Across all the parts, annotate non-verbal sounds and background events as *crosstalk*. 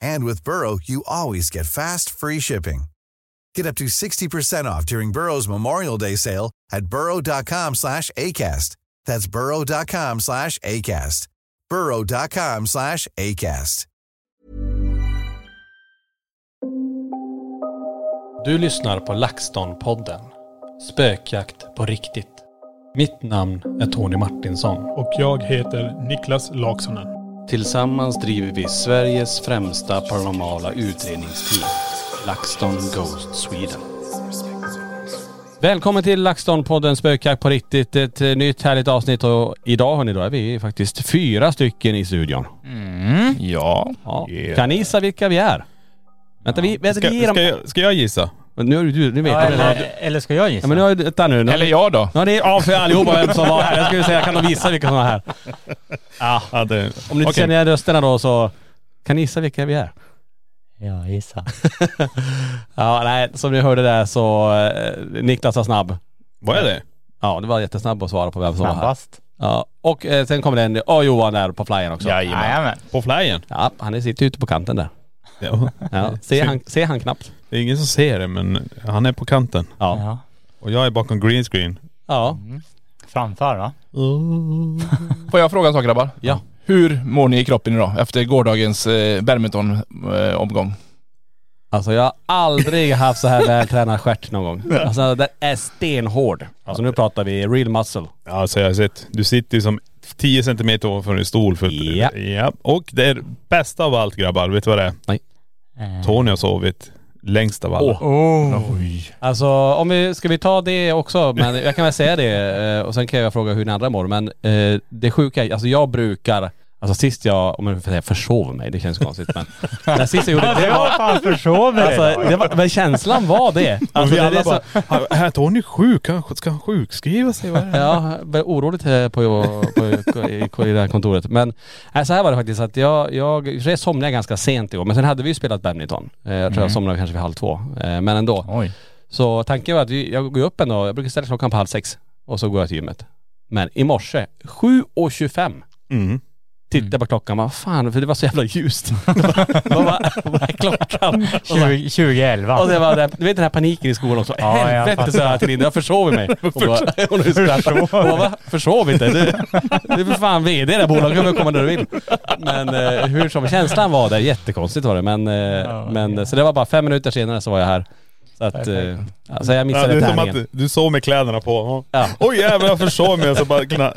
And with Burrow, you always get fast, free shipping. Get up to 60% off during Burrow's Memorial Day sale at burrow.com slash ACAST. That's burrow.com slash ACAST. burrow.com slash ACAST. Du lyssnar på LaxTon-podden. Spökjakt på riktigt. Mitt namn är Tony Martinsson. Och jag heter Niklas Laksonen. Tillsammans driver vi Sveriges främsta paranormala utredningsteam. LaxTon Ghost Sweden. Välkommen till LaxTon-podden Spökjakt på riktigt. Ett eh, nytt härligt avsnitt och idag hörni, då är vi faktiskt fyra stycken i studion. Mm, ja. Ja. Yeah. Kan ni gissa vilka vi är? Vänta, vi, vänta, Ska, vi ger dem... ska, jag, ska jag gissa? Nu har du, du vet. Ja, Ja, eller, eller ska jag gissa? men nu har jag... Vänta nu. nu. Eller jag då? Ja det är av för allihopa vem som var här. Jag skulle säga, jag kan nog visa vilka som var här. Ja. Ja, det, Om ni inte okej. känner igen rösterna då så kan ni gissa vilka vi är? Ja, gissa. *laughs* Ja, nej, som ni hörde där så eh, Niklas var snabb. Vad är det? Ja, det var jättesnabb att svara på vem som var här. Snabbast. Ja, och eh, sen kommer det en, och Johan där på flyern också. Jajamän. Jajamän. På flyen? Ja, han sitter ute på kanten där. Ja. Ja, ser, han, ser han knappt. Det är ingen som ser det men han är på kanten. Ja. Ja. Och jag är bakom green screen. Ja. Framför va? Får jag fråga en sak grabbar? Ja. Hur mår ni i kroppen idag efter gårdagens eh, badminton-omgång? Alltså jag har aldrig haft så här vältränad stjärt någon gång. Alltså den är stenhård. Alltså nu pratar vi real muscle. Ja, alltså jag har sett. Du sitter ju som 10 centimeter ovanför en stol. För, Ja. ja. Och det är bästa av allt grabbar. Vet du vad det är? Nej. Tony har sovit längst av alla. Oh. Alltså om vi, ska vi ta det också? Men jag kan väl säga det eh, och sen kan jag fråga hur ni andra mår. Men eh, det sjuka är, alltså jag brukar, alltså sist jag, om jag får säga försov mig, det känns konstigt men. *laughs* när sist jag gjorde det, Det det var fan försov dig. alltså, det var, men känslan var det. *laughs* Alltså, vi det, alla är så, bara, "Ha- här Tony sjuk, han, ska han sjukskriva sig? Vad är det? Ja, jag blev oroligt här på, på, på, i, i det här kontoret. Men nej, så här var det faktiskt att jag, jag, sig somnade jag ganska sent igår men sen hade vi ju spelat badminton. Eh, jag tror jag somnade kanske vid halv två. Eh, men ändå. Oj. Så tanken var att jag går upp ändå, jag brukar ställa klockan på halv sex och så går jag till gymmet. Men i morse, 7.25 Mm. Tittade jag på klockan, vad fan, för det var så jävla ljust. *laughs* vad, är klockan? *laughs* Och så- 20, 2011. och det var det, du vet den här paniken i skolan också. Ja, jag Helvete sa jag till Linda, jag försov mig. *laughs* Hon bara, hon bara, va? Försov inte? Du, du är för fan VD i det här bolaget, kan väl komma när du vill. Men eh, hur som, känslan var där, jättekonstigt var det. Men, eh, men så det var bara fem minuter senare så var jag här. Så att, eh, alltså jag Ja, missade det är som att du sov med kläderna på. Ja. Oj jävlar jag försov mig och så bara kna...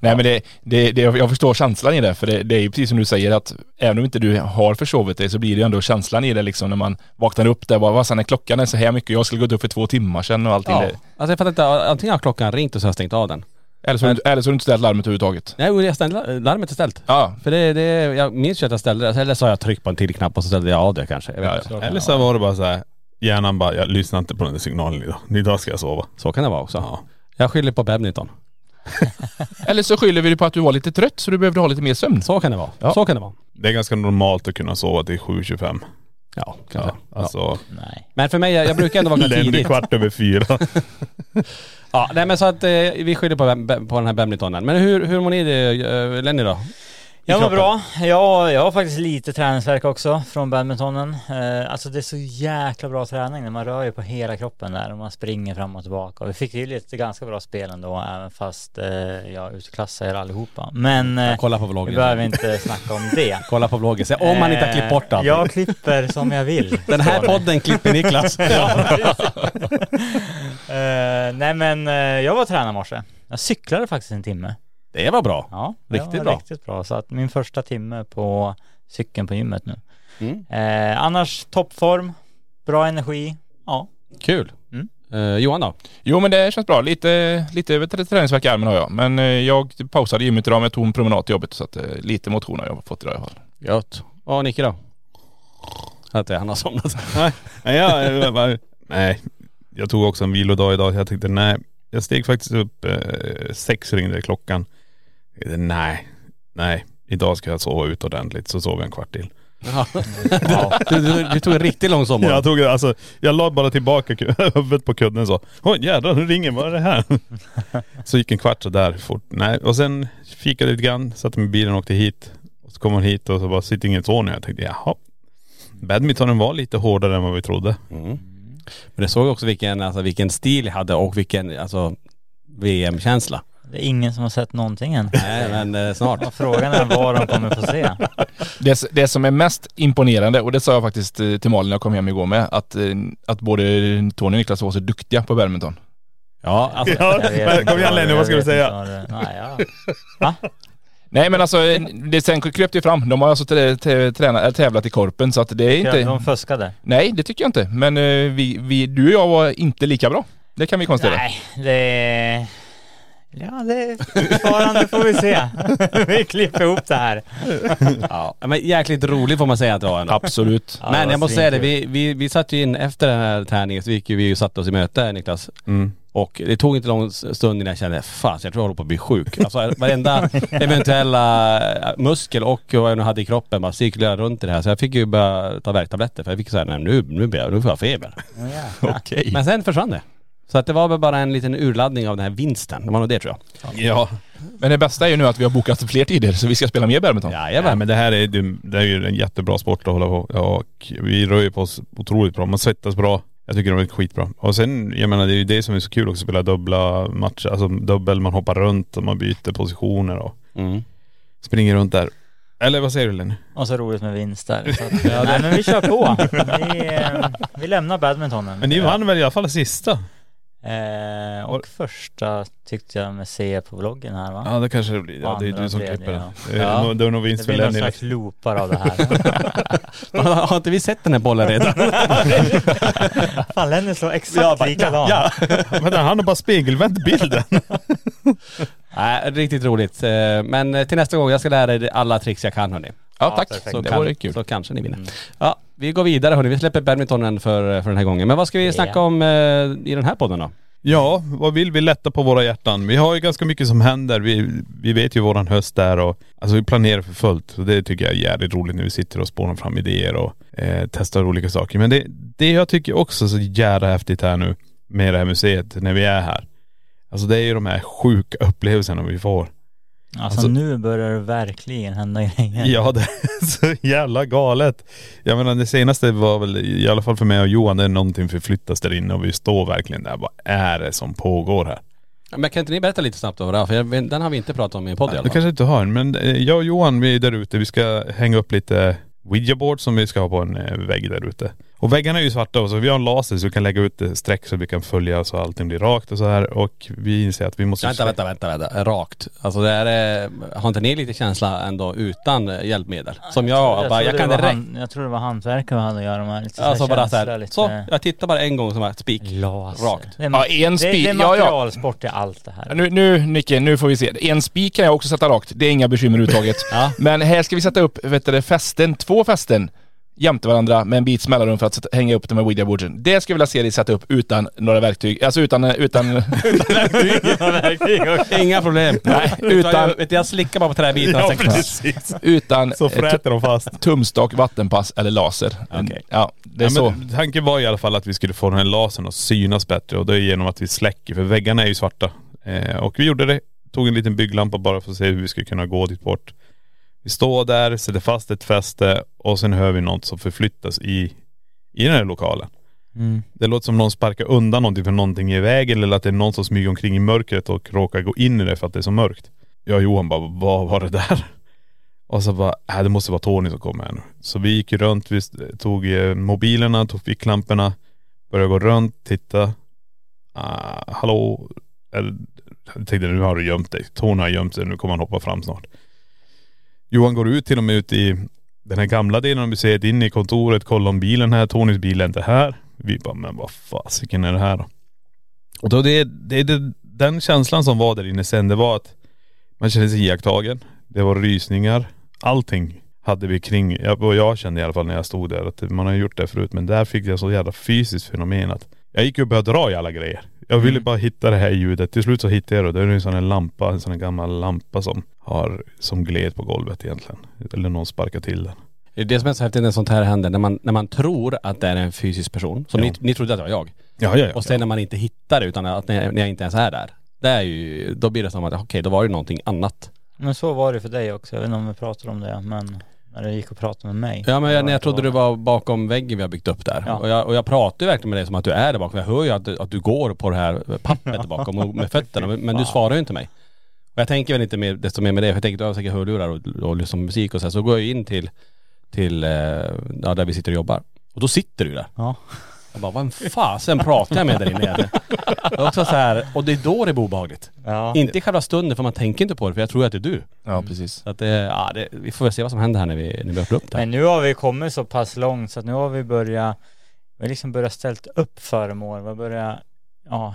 nej. Men det, det, det, jag förstår känslan i det för det, det är ju precis som du säger att även om inte du har försovit dig så blir det ju ändå känslan i det liksom när man vaknar upp där bara vad sen är klockan är så här mycket, jag skulle gått upp för två timmar sedan och allting Ja. Alltså jag fattar inte, antingen har klockan ringt och så har jag stängt av den. Eller så, eller så har du inte ställt larmet överhuvudtaget. Nej, jag ställde, larmet är ställt. Ja. För det, det, jag minns ju att jag ställde det, eller så har jag tryckt på en till knapp och så ställde jag av det kanske. Jag vet Ja, inte. ja. Eller så var det bara så här. hjärnan bara, jag lyssnar inte på den signalen idag. Idag ska jag sova. Så kan det vara också. Ja. Jag skyller på badminton. *laughs* Eller så skyller vi det på att du var lite trött så du behövde ha lite mer sömn. Så kan det vara. Ja. Så kan det vara. Det är ganska normalt att kunna sova till 7.25. Ja, kanske. Ja, alltså Nej. Men för mig, jag, jag brukar ändå vakna Lenny tidigt. kvart över fyra. *laughs* Ja, nej men så att eh, vi skyller på, på den här badmintonen. Men hur, hur mår ni det, eh, Lenny då? Jag mår bra. Jag, jag har faktiskt lite träningsverk också från badmintonen. Eh, alltså det är så jäkla bra träning när man rör ju på hela kroppen där och man springer fram och tillbaka. Och vi fick ju lite ganska bra spel ändå även fast eh, jag utklassar er allihopa. Men eh, Kolla på vi vloggen. behöver inte snacka om det. *laughs* Kolla på vloggen. Se om man inte har klippt bort allt. Jag klipper som jag vill. *laughs* Den här podden klipper Niklas. *laughs* Eh, nej men eh, jag var och tränade i morse. Jag cyklade faktiskt en timme. Det var bra. Ja, Riktigt det var bra. Riktigt bra. Så att min första timme på cykeln på gymmet nu. Mm. Eh, annars toppform, bra energi. Ja. Kul. Mm. Eh, Johan då? Jo men det känns bra. Lite, lite träningsvärk i armen har jag. Men eh, jag pausade gymmet idag men jag tog en promenad till jobbet så att eh, lite motion har jag fått idag i alla fall. Gött. Och Nicke då? Att det, han har somnat. *laughs* Nej, ja, jag bara, nej. Jag tog också en vilodag idag. Jag tänkte nej. Jag steg faktiskt upp, eh, sex ringde klockan. Nej, nej. Idag ska jag sova ut ordentligt. Så sov jag en kvart till. *laughs* Ja. du, du, du tog en riktigt lång sommar. Jag tog alltså, jag la bara tillbaka *laughs* huvudet på kudden och så. Oj jädrar nu ringer, vad är det här? *laughs* så gick en kvart så där fort. Nej, och sen fikade lite grann, satte mig i bilen och åkte hit. Och så kom hon hit och så var sitting in zone. Jag tänkte jaha. Badmintonen var lite hårdare än vad vi trodde. Mm. Men det såg också vilken, alltså, vilken stil jag hade och vilken alltså, VM-känsla. Det är ingen som har sett någonting än. Nej men eh, snart. Och frågan är vad de kommer få se. Det, det som är mest imponerande, och det sa jag faktiskt eh, till Malin när jag kom hem igår med, att, eh, att både Tony och Niklas var så duktiga på badminton. Ja, alltså, Ja, men kom igen Lenny, vad ska du säga? det- Nej, ja. Nej men alltså, det sen kröp det ju fram. De har alltså t- t- tränat, eller tävlat i korpen så att det är inte... De fuskade. Nej det tycker jag inte. Men vi, vi, du och jag var inte lika bra. Det kan vi konstatera. Nej, det... Ja, det fortfarande får vi se. *laughs* vi klipper ihop det här. ja. Men jäkligt roligt får man säga att det var ändå. Absolut. Ja, Men jag måste säga det, vi, vi, vi satt ju in efter den här träningen så gick ju vi och satte oss i möte Niklas. Mm. Och det tog inte lång stund innan jag kände, fan jag tror jag håller på att bli sjuk. Alltså varenda *laughs* eventuella muskel och vad jag nu hade i kroppen bara cirkulerade runt i det här. Så jag fick ju börja ta värktabletter för jag fick säga nej nu, nu, blir jag, nu får jag feber. Ja. *laughs* Okej. Men sen försvann det. Så att det var väl bara en liten urladdning av den här vinsten. Det var nog det tror jag. Ja. Men det bästa är ju nu att vi har bokat fler tider så vi ska spela mer badminton. Ja Jajamän. men det här är, det, det är ju en jättebra sport att hålla på. Ja, och vi rör ju på oss otroligt bra. Man svettas bra. Jag tycker det är skitbra. Och sen, jag menar det är ju det som är så kul också, att spela dubbla matcher. Alltså dubbel, man hoppar runt och man byter positioner och Mm. springer runt där. Eller vad säger du Lenny? Och så roligt med vinst där. Så att, ja, nej, men vi kör på. Vi, eh, vi lämnar badmintonen. Men ni vann väl i alla fall sista? Eh, och första tyckte jag med se på vloggen här va? Ja det kanske det blir. Ja det är du som klipper det. ja. Det är Ja. nog- Det är nog Det vinst för blir någon slags loopar av det här. *laughs* Har inte vi sett den här bollen redan? *laughs* Fan Lenny slår exakt likadan. Ja, Vänta, han har bara spegelvänt bilden. *laughs* Nej, riktigt roligt. Eh, Men till nästa gång, jag ska lära er alla tricks jag kan hörni. Ja, tack. perfekt. Så, det kan, vore kul. så kanske ni vinner. Mm. Ja, vi går vidare hörni. Vi släpper badmintonen för, för den här gången. Men vad ska vi snacka om eh, i den här podden då? Ja, vad vill vi lätta på våra hjärtan? Vi har ju ganska mycket som händer. Vi, vi vet ju våran höst där och alltså vi planerar för fullt. Så det tycker jag är jävligt roligt när vi sitter och spånar fram idéer och eh, testar olika saker. Men det, det jag tycker också är så jävla häftigt här nu med det här museet när vi är här. Alltså det är ju de här sjuka upplevelserna vi får. Alltså, Alltså- nu börjar det verkligen hända grejer. Ja det är *laughs* så jävla galet. Jag menar det senaste var väl i alla fall för mig och Johan, det är någonting förflyttas där inne och vi står verkligen där. Vad är det som pågår här? Men kan inte ni berätta lite snabbt om det här? För jag, den har vi inte pratat om i en podd i Du alla fall. kanske inte har, men eh, jag och Johan vi är där ute. Vi ska hänga upp lite Ouija-board som vi ska ha på en eh, vägg där ute. Och väggarna är ju svarta och så vi har en laser så vi kan lägga ut eh, streck så vi kan följa så allting blir rakt och så här. Och vi inser att vi måste... Vänta, vänta, vänta, vänta. Rakt. Alltså det är, har inte ni lite känsla ändå utan eh, hjälpmedel? Som jag, jag, bara, jag kan det direkt. han, jag tror det var hantverkare vi hade att göra med. Lite Alltså bara känsla, såhär, lite så, jag tittar bara en gång som ett spik. laser. Rakt. Det är, Ja, en det, spik. det är Ja, ja. materialsport i allt det här. Nu, nu Nicke, nu får vi se. En spik kan jag också sätta rakt. Det är inga bekymmer överhuvudtaget. Ja. Men här ska vi sätta upp, vet du, det, fästen, två fästen jämte varandra med en bits mellanrum för att sätta- hänga upp dem med ouija-boarden. Det skulle jag vilja se dig sätta upp utan några verktyg. Alltså utan... utan *laughs* Inga problem. *laughs* Nej, Utan, utan, vet du, jag slickar bara på träbitarna Ja precis. *laughs* utan Så fräter de fast. tumstock, vattenpass eller laser. Okej. Ja, det är Ja, så. men tanken var i alla fall att vi skulle få den här lasern att synas bättre och det är genom att vi släcker för väggarna är ju svarta. Eh, och vi gjorde det. Tog en liten bygglampa bara för att se hur vi skulle kunna gå dit bort. Vi står där, sätter fast ett fäste och sen hör vi något som förflyttas i, i den här lokalen. Mm. Det låter som någon sparkar undan någonting för någonting är i vägen eller att det är någon som smyger omkring i mörkret och råkar gå in i det för att det är så mörkt. Jag och Johan bara, vad var det där? *laughs* Och så bara, äh, det måste vara Tony som kommer här nu. Så vi gick runt, vi tog eh, mobilerna, tog ficklamporna, började gå runt, titta. Ah, hallå? Jag tänkte nu har du gömt dig. Tony har gömt sig, nu kommer han hoppa fram snart. Johan går ut till och med ut i den här gamla delen av museet, in i kontoret, kollar om bilen här, Tonys bil är inte här. Vi bara, men vad fasiken är det här då? Och då det, det, det, den känslan som var där inne sen, det var att man kände sig iakttagen. Det var rysningar. Allting hade vi kring, jag, och jag kände i alla fall när jag stod där att man har gjort det förut men där fick jag så jävla fysiskt fenomen att jag gick upp och började dra i alla grejer. Jag ville bara hitta det här ljudet. Till slut så hittade jag det. Det är en sån här lampa, en sån här gammal lampa som har, som gled på golvet egentligen. Eller någon sparkar till den. Det är det som är så häftigt när sånt här händer, när man, när man tror att det är en fysisk person. Som Ja. ni, ni trodde att det var jag. Ja, ja, ja. Och sen när man inte hittar det utan att när, när jag inte ens är där. Det är ju, då blir det som att okej, då var det någonting annat. Men så var det för dig också. Jag vet inte om vi pratade om det men när du gick och pratade med mig. Ja men jag, jag var- trodde du var bakom väggen vi har byggt upp där. Ja. Och, jag, och jag pratar ju verkligen med dig som att du är där bakom. Jag hör ju att, du- att du går på det här pappret där bakom och med fötterna. Men, men du svarar ju inte mig. Och jag tänker väl inte mer, desto mer med det. För jag tänker att du har säkert hörlurar och, och lyssnar på musik och så här. Så går jag in till, till eh, ja, där vi sitter och jobbar. Och då sitter du där. Ja. Jag bara, vad fasen pratar jag med där inne? Det är också så här, och det är då det blir obehagligt. Ja. Inte i själva stunden för man tänker inte på det för jag tror att det är du. Ja, precis. Så att det, ja, det, vi får väl se vad som händer här när vi, när vi öppnar upp det här. Men nu har vi kommit så pass långt så att nu har vi börjat, vi har liksom börjat ställt upp föremål. Vi har börjat, ja,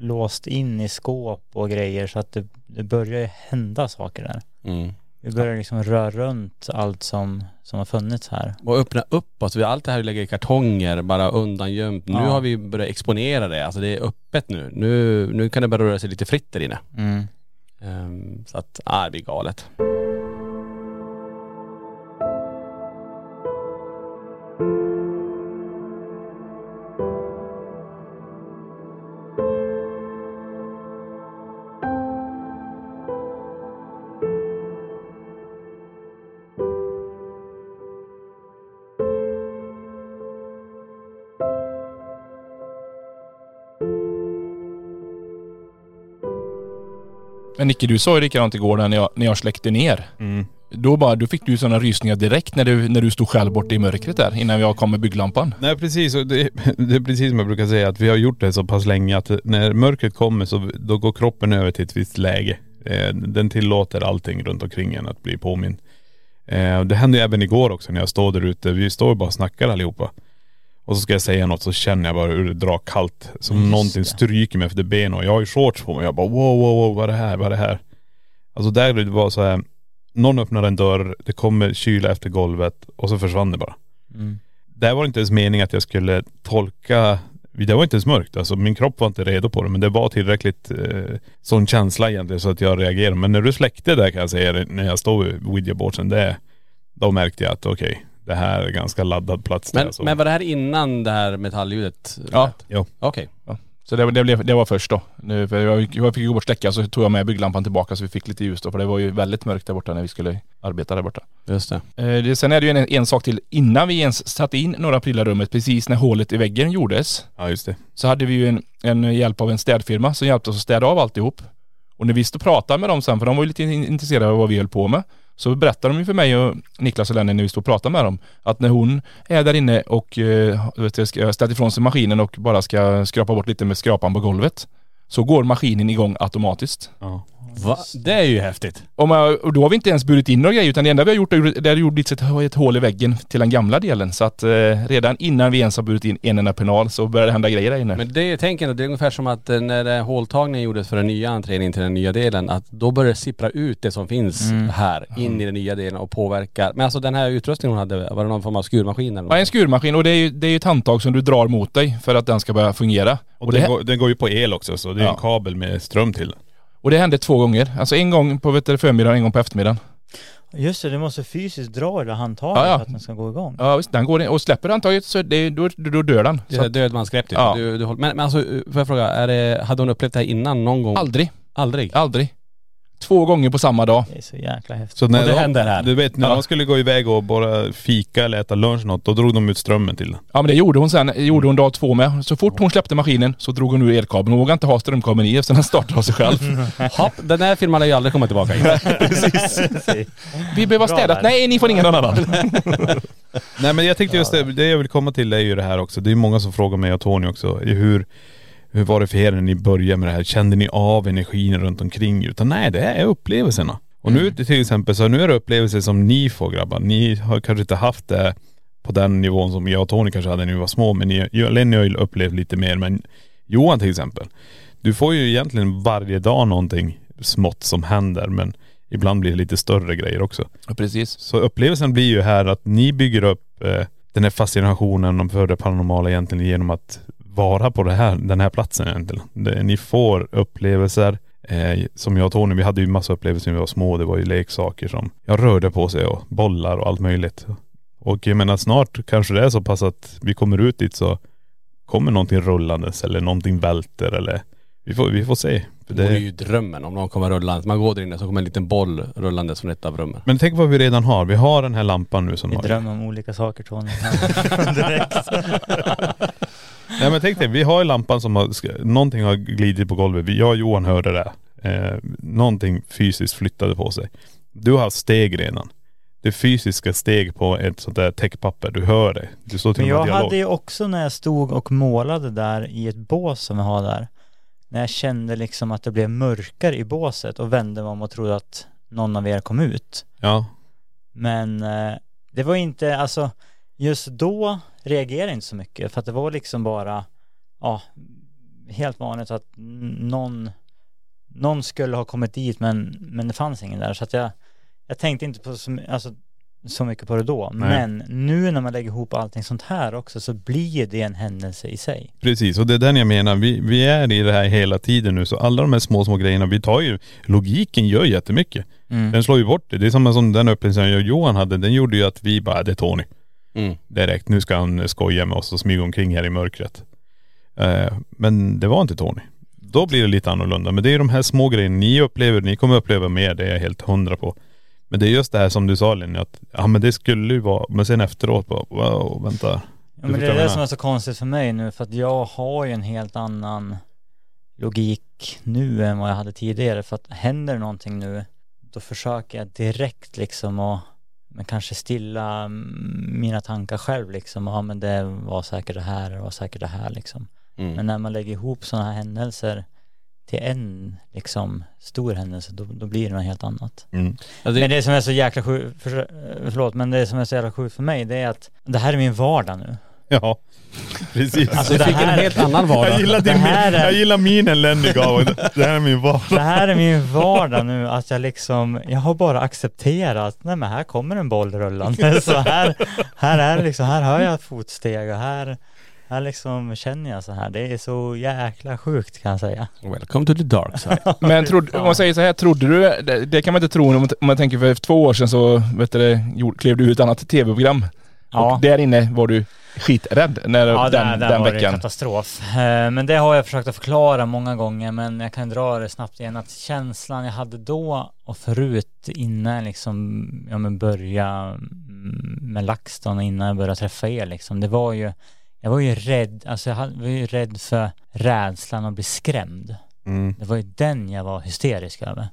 låst in i skåp och grejer så att det, det börjar ju hända saker där. Mm. Vi börjar liksom röra runt allt som, som har funnits här. Och öppna upp oss. Vi har allt det här lägger i kartonger, bara undangömt. Nu Ja. har vi börjat exponera det. Alltså det är öppet nu. Nu, nu kan det börja röra sig lite fritt där inne. Mm. Ehm, så att, ja det blir galet. Men Nicke, du sa ju likadant igår när jag, när jag släckte ner. Mm. Då bara, då fick du sådana rysningar direkt när du, när du stod själv borta i mörkret där innan jag kom med bygglampan. Nej precis, och det, *laughs* det är precis som jag brukar säga att vi har gjort det så pass länge att när mörkret kommer så då går kroppen över till ett visst läge. Eh, Den tillåter allting runt omkring en att bli påmind. Eh, Det hände ju även igår också när jag står där ute. Vi står och bara och snackar allihopa. Och så ska jag säga något så känner jag bara hur det drar kallt. Som Just någonting det. stryker mig efter benen och jag har ju shorts på mig. Jag bara wow, wow, wow, vad är det här, vad är det här? Alltså där det var så här, någon öppnar en dörr, det kommer kyla efter golvet och så försvann det bara. Mm. Det var inte ens meningen att jag skulle tolka, det var inte ens mörkt. Alltså min kropp var inte redo på det men det var tillräckligt eh, sån känsla egentligen så att jag reagerade. Men när du släckte där kan jag säga det, när jag stod vid ouija-boardsen, det, då märkte jag att okej, det här är ganska laddad plats. Men, där, så. men var det här innan det här metalljudet? Ja. Jo. Okej. Så det, det, blev, det var först då. Nu, för jag, jag fick gå bort släcka så tog jag med bygglampan tillbaka så vi fick lite ljus då. För det var ju väldigt mörkt där borta när vi skulle arbeta där borta. Just det. Eh, det, sen är det ju en, en sak till. Innan vi ens satte in några prylar i rummet, precis när hålet i väggen gjordes, Ja just det. så hade vi ju en, en hjälp av en städfirma som hjälpte oss att städa av alltihop. Och när vi stod och pratade med dem sen, för de var ju lite in- intresserade av vad vi höll på med, så berättar de ju för mig och Niklas och Lenny när vi står och pratar med dem, att när hon är där inne och eh, ställt vet ska ifrån sig maskinen och bara ska skrapa bort lite med skrapan på golvet, så går maskinen igång automatiskt. Ja. Va? Det är ju häftigt. Och, man, och då har vi inte ens burit in några grejer utan det enda vi har gjort är att gjorts ett, ett hål i väggen till den gamla delen. Så att eh, redan innan vi ens har burit in en enda penal så börjar det hända grejer där inne. Men det tänker jag, det är ungefär som att eh, när håltagningen gjordes för den nya entrén in till den nya delen, att då börjar det sippra ut det som finns Mm. här in i den nya delen och påverkar. Men alltså den här utrustningen hon hade, var det någon form av skurmaskin eller Ja, en något? skurmaskin och det är ju det är ju ett handtag som du drar mot dig för att den ska börja fungera. Och, Och den, går, den går ju på el också så det är Ja. en kabel med ström till. Och det hände två gånger. Alltså en gång på vet du, förmiddagen och en gång på eftermiddagen. Just det, du måste fysiskt dra i det handtaget Ja, ja. för att den ska gå igång. Ja visst, den går in och släpper handtaget så det, då, då, då dör den. Det är att, dödmansgrepp typ. Ja. Du, du, håller- men, men alltså, får jag fråga, är det, hade hon upplevt det här innan någon gång? aldrig, Aldrig? aldrig. Två gånger på samma dag. Det är så jäkla häftigt. Så när Och det de, händer här. Du vet när Ja. de skulle gå iväg och bara fika eller äta lunch något, då drog de ut strömmen till den. Ja men det gjorde hon sen, gjorde hon dag två med. Så fort hon släppte maskinen så drog hon ur elkabeln. Hon vågade inte ha strömkabeln i eftersom den startade av sig själv. *laughs* Hopp, den här filmen har ju aldrig kommit tillbaka in. Vi behöver Bra städat. Nej, ni får ingen annan. *laughs* Nej men jag tänkte just det, det jag vill komma till är ju det här också. Det är många som frågar mig och Tony också. Hur, hur var det för er när ni började med det här? Kände ni av energin runt omkring? Utan nej, det är upplevelserna. Och nu till exempel så nu är det upplevelser som ni får grabbar. Ni har kanske inte haft det på den nivån som jag och Tony kanske hade när vi var små. Men ni, Lenny har ju upplevt lite mer. Men Johan till exempel. Du får ju egentligen varje dag någonting smått som händer. Men ibland blir det lite större grejer också. Ja, precis. Så upplevelsen blir ju här att ni bygger upp eh, den här fascinationen för det paranormala egentligen genom att vara på det här, den här platsen egentligen. Det, ni får upplevelser. Eh, som jag och Tony, vi hade ju massa upplevelser när vi var små. Det var ju leksaker som jag rörde på sig och bollar och allt möjligt. Och jag menar snart kanske det är så pass att vi kommer ut dit så kommer någonting rullandes eller någonting välter eller vi får, vi får se. För Det är det, ju drömmen om någon kommer rullande. Man går där inne så kommer en liten boll rullandes från ett av rummen. men tänk vad vi redan har. Vi har den här lampan nu som Vi har drömmer om olika saker Tony. *laughs* *laughs* Nej men tänk dig, vi har ju lampan som har, någonting har glidit på golvet. Jag och Johan hörde det. Eh, någonting fysiskt flyttade på sig. Du har steg redan. Det är fysiska steg på ett sånt där täckpapper. Du hör det. Du står till Men jag hade ju också när jag stod och målade där i ett bås som jag har där. När jag kände liksom att det blev mörkare i båset och vände mig om och trodde att någon av er kom ut. Ja. Men eh, det var inte, alltså just då reagerade inte så mycket för att det var liksom bara, ja, helt vanligt att någon, någon skulle ha kommit dit men, men det fanns ingen där så att jag, jag tänkte inte på så, alltså, så mycket på det då. Nej. Men nu när man lägger ihop allting sånt här också så blir det en händelse i sig. Precis, och det är den jag menar. Vi, vi är i det här hela tiden nu. Så alla de här små, små grejerna, vi tar ju, logiken gör jättemycket. Mm. Den slår ju bort det. Det är som, som den upplevelsen jag och Johan hade. Den gjorde ju att vi bara, det är Tony. Mm. direkt. Nu ska han skoja med oss och smyga omkring här i mörkret. Eh, men det var inte Tony. Då blir det lite annorlunda. Men det är de här små grejerna ni upplever, ni kommer uppleva mer, det är jag helt hundra på. Men det är just det här som du sa Linje, att ja men det skulle ju vara, men sen efteråt bara, wow, vänta. Ja, men det är det som är så konstigt för mig nu för att jag har ju en helt annan logik nu än vad jag hade tidigare för att händer någonting nu då försöker jag direkt liksom att men kanske stilla mm, mina tankar själv liksom ja men det var säkert det här, det var säkert det här liksom Mm. men när man lägger ihop sådana här händelser till en liksom stor händelse då, då blir det något helt annat Mm. Ja, det, men det som är så jäkla sjukt, för, förlåt men det som är så jävla sjukt för mig det är att det här är min vardag nu *laughs* Ja, precis. Alltså, det fick här- en helt annan vardag. jag, gillar Det din, här min, är- jag gillar minen Lenny gav. Det här är min vardag. Det här är min vardag nu, att jag liksom, jag har bara accepterat, nej men här kommer en boll rullande, *laughs* så här, här är liksom, här hör jag ett fotsteg och här, här liksom känner jag så här, det är så jäkla sjukt kan jag säga. Welcome to the dark side. *laughs* Men trodde, om man säger så här, trodde du, det, det kan man inte tro om man, om man tänker för två år sedan så vet du, klev du ut ett annat tv-program. Ja. Och där inne var du skiträdd när Ja, den, där, där den var det katastrof. Eh, Men det har jag försökt att förklara många gånger, men jag kan dra det snabbt igen att känslan jag hade då och förut innan liksom, ja men börja mm, med LaxTon innan jag började träffa er liksom, det var ju, jag var ju rädd, alltså jag var ju rädd för rädslan att bli skrämd. Mm. Det var ju den jag var hysterisk över.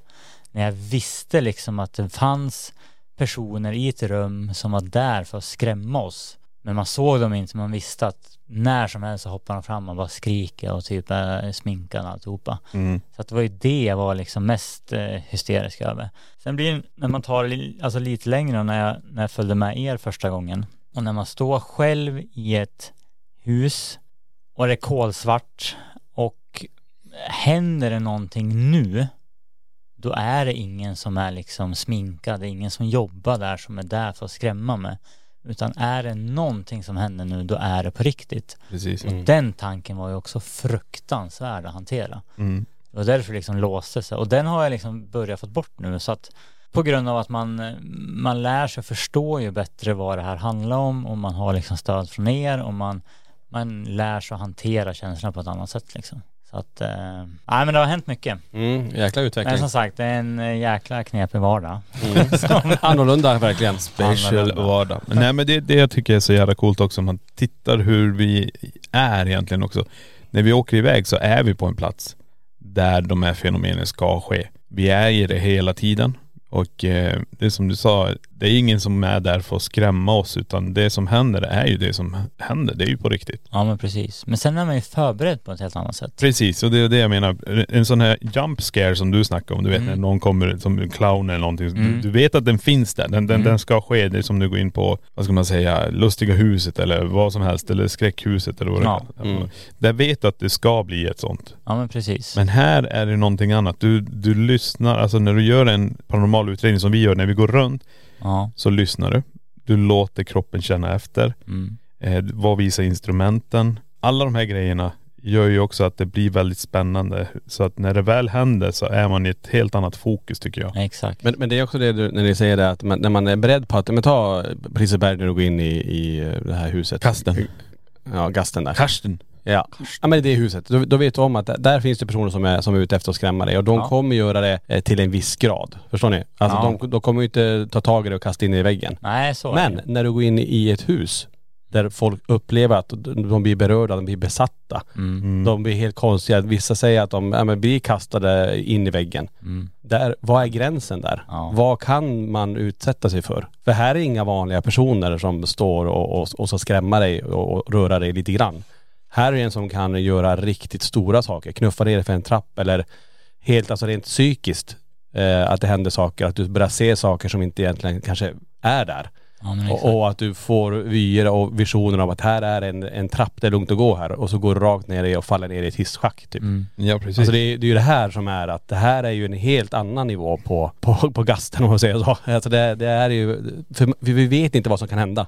När jag visste liksom att det fanns personer i ett rum som var där för att skrämma oss. Men man såg dem inte, man visste att när som helst så hoppar de fram och bara skriker och typ är sminkade och alltihopa. Mm. Så att det var ju det jag var liksom mest eh, hysterisk över. Sen blir det, när man tar li- alltså lite längre när jag, när jag följde med er första gången och när man står själv i ett hus och det är kolsvart och händer det någonting nu då är det ingen som är liksom sminkad, det är ingen som jobbar där som är där för att skrämma mig. Utan är det någonting som händer nu, då är det på riktigt. Precis. Och den tanken var ju också fruktansvärd att hantera. Mm. Var därför liksom låste sig. Och den har jag liksom börjat få bort nu. Så att på grund av att man, man lär sig förstå ju bättre vad det här handlar om och man har liksom stöd från er och man, man lär sig att hantera känslorna på ett annat sätt liksom. Så att, eh, nej men det har hänt mycket. Mm, jäkla utveckling. Men som sagt, det är en eh, jäkla knepig vardag. Mm. *laughs* Annorlunda verkligen. Special Annorlunda. vardag. Men nej men det, det jag tycker är så jävla coolt också, om man tittar hur vi är egentligen också. När vi åker iväg så är vi på en plats där de här fenomenen ska ske. Vi är i det hela tiden. Och eh, det är som du sa, det är ingen som är där för att skrämma oss utan det som händer är ju det som händer. Det är ju på riktigt. Ja men precis. Men sen är man ju förberedd på ett helt annat sätt. Precis, och det är det jag menar. En sån här jump scare som du snackar om, du vet Mm. när någon kommer som en clown eller någonting. Du, Mm. du vet att den finns där, den, den, Mm. den ska ske. Det är som du går in på, vad ska man säga, Lustiga huset eller vad som helst, eller Skräckhuset eller vad det Ja. kallas. Mm. Där vet du att det ska bli ett sånt. Ja men precis. Men här är det någonting annat. Du, du lyssnar, alltså när du gör en paranormal utredning som vi gör när vi går runt, Ja. så lyssnar du. Du låter kroppen känna efter. Mm. Eh, vad visar instrumenten? Alla de här grejerna gör ju också att det blir väldigt spännande. Så att när det väl händer så är man i ett helt annat fokus tycker jag. Exakt. Men, men det är också det du, när ni säger det att man, när man är beredd på att, men ta på Liseberg när du går in i, i det här huset. Kasten. Ja, gasten där. Karsten. Ja. ja men det är huset. Då, då vet du om att där, där finns det personer som är, som är ute efter att skrämma dig och de Ja. kommer göra det eh, till en viss grad. Förstår ni? Alltså Ja. de, de kommer ju inte ta tag i det och kasta in det i väggen. Nej så är Men det. när du går in i ett hus där folk upplever att de blir berörda, de blir besatta. Mm. De blir helt konstiga. Vissa säger att de ja, men blir kastade in i väggen. Mm. Där, vad är gränsen där? Ja. Vad kan man utsätta sig för? För här är inga vanliga personer som står och, och, och så skrämma dig och, och röra dig lite grann. Här är en som kan göra riktigt stora saker. Knuffa ner för en trapp eller helt alltså rent psykiskt eh, att det händer saker. Att du börjar se saker som inte egentligen kanske är där. Ja men. Och, och att du får vyer och visioner av att här är en, en trapp, det är lugnt att gå här. Och så går du rakt ner i och faller ner i ett hisschack typ. Mm. Ja precis. Alltså det, är- det är ju det här som är att det här är ju en helt annan nivå på, på, på gasten om man säger så. Alltså det, det är ju, för vi vi vet inte vad som kan hända.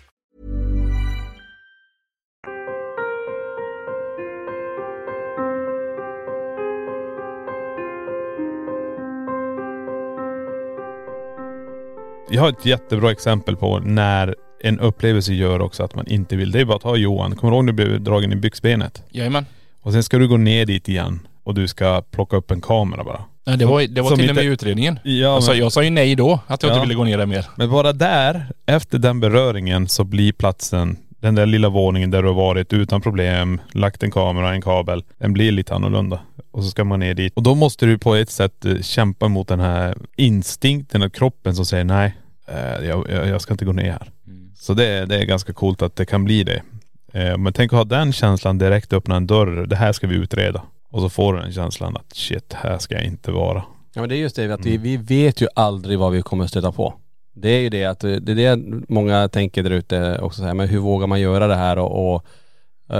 Jag har ett jättebra exempel på när en upplevelse gör också att man inte vill. Det är bara att ta Johan. Kommer du ihåg när du blev dragen i byxbenet? Jajamän. Och sen ska du gå ner dit igen och du ska plocka upp en kamera bara. Nej, det var, det var Som till och med i utredningen. Ja, Alltså, men- jag sa ju nej då, att jag Ja. inte ville gå ner där mer. Men bara där, efter den beröringen så blir platsen, den där lilla våningen där du har varit utan problem, lagt en kamera, en kabel, den blir lite annorlunda. Och så ska man ner dit. Och då måste du på ett sätt eh, kämpa mot den här instinkten och kroppen som säger nej, eh, jag, jag, ska inte gå ner här. Så det, är- det är ganska coolt att det kan bli det. Eh, men tänk att ha den känslan direkt öppna en dörr. Det här ska vi utreda. Och så får du den känslan att shit, här ska jag inte vara. Ja men det är just det att vi, vi vet ju aldrig vad vi kommer stöta på. Det är ju det att, det är det många tänker där ute också så här, men hur vågar man göra det här och, och,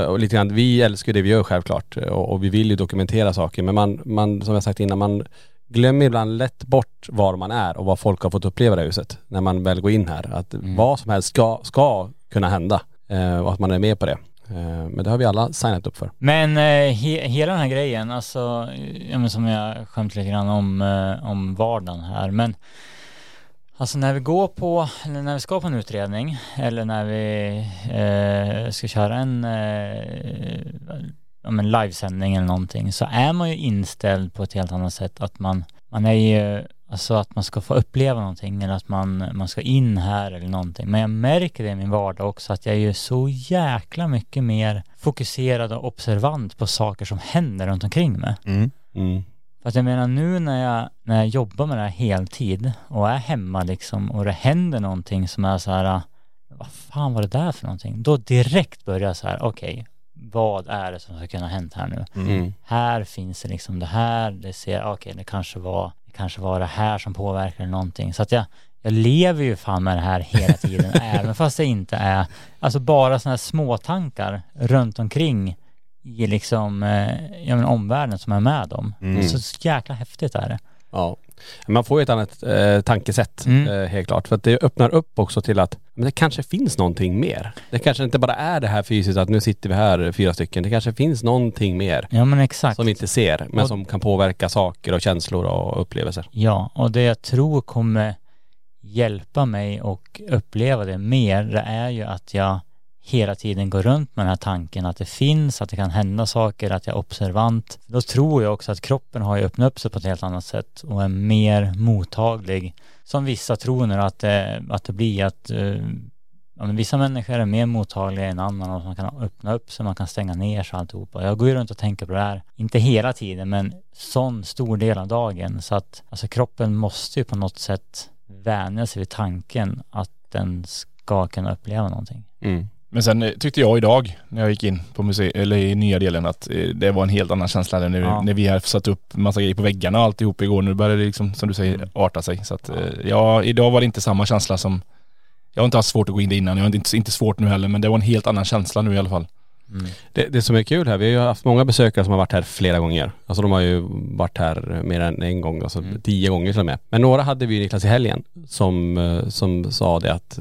och lite grann, vi älskar det vi gör självklart och, och vi vill ju dokumentera saker men man, man, som jag sagt innan, man glömmer ibland lätt bort var man är och vad folk har fått uppleva i det här huset när man väl går in här. Att vad som helst ska, ska kunna hända eh, och att man är med på det. Eh, men det har vi alla signat upp för. Men eh, he, hela den här grejen, alltså, ja, men som jag skämt lite grann om, eh, om vardagen här, men Alltså när vi går på, eller när vi ska på en utredning eller när vi eh, ska köra en, eh, ja, men livesändning eller någonting så är man ju inställd på ett helt annat sätt att man, man är ju, alltså att man ska få uppleva någonting eller att man, man ska in här eller någonting. Men jag märker det i min vardag också att jag är ju så jäkla mycket mer fokuserad och observant på saker som händer runt omkring mig. Mm. Mm. För att jag menar nu när jag, när jag jobbar med det här heltid och är hemma liksom och det händer någonting som är så här, vad fan var det där för någonting? Då direkt börjar jag så här, okej, vad är det som ska kunna ha hänt här nu? Mm. Här finns det liksom det här, det ser, okej, det kanske var, det kanske var det här som påverkar någonting. Så att jag, jag lever ju fan med det här hela tiden, *laughs* även fast det inte är, alltså bara sådana här små tankar runt omkring i liksom, eh, ja men omvärlden som är med om. Mm. Så jäkla häftigt är det. Ja. Man får ju ett annat eh, tankesätt Mm. eh, helt klart. För att det öppnar upp också till att men det kanske finns någonting mer. Det kanske inte bara är det här fysiskt att nu sitter vi här fyra stycken. Det kanske finns någonting mer Ja men exakt. som vi inte ser men Och- som kan påverka saker och känslor och upplevelser. Ja, och det jag tror kommer hjälpa mig och uppleva det mer, det är ju att jag hela tiden går runt med den här tanken att det finns, att det kan hända saker, att jag är observant. Då tror jag också att kroppen har ju öppnat upp sig på ett helt annat sätt och är mer mottaglig. Som vissa tror nu att det, att det blir att eh, ja, men vissa människor är mer mottagliga än andra och man kan öppna upp sig, man kan stänga ner sig alltihopa. Jag går ju runt och tänker på det här, inte hela tiden men sån stor del av dagen så att alltså kroppen måste ju på något sätt vänja sig vid tanken att den ska kunna uppleva någonting. Mm. Men sen eh, tyckte jag idag när jag gick in på museet, eller i nya delen att eh, det var en helt annan känsla än när, Ja. när vi har satt upp massa grejer på väggarna och alltihop igår. Nu börjar det liksom, som du säger, arta sig. Så att eh, ja, idag var det inte samma känsla som jag har inte haft svårt att gå in det innan, jag har inte, inte svårt nu heller men det var en helt annan känsla nu i alla fall. Det, det som är kul här, vi har ju haft många besökare som har varit här flera gånger. Alltså de har ju varit här mer än en gång, alltså tio gånger till och med. Men några hade vi ju Niklas i helgen som, som sa det att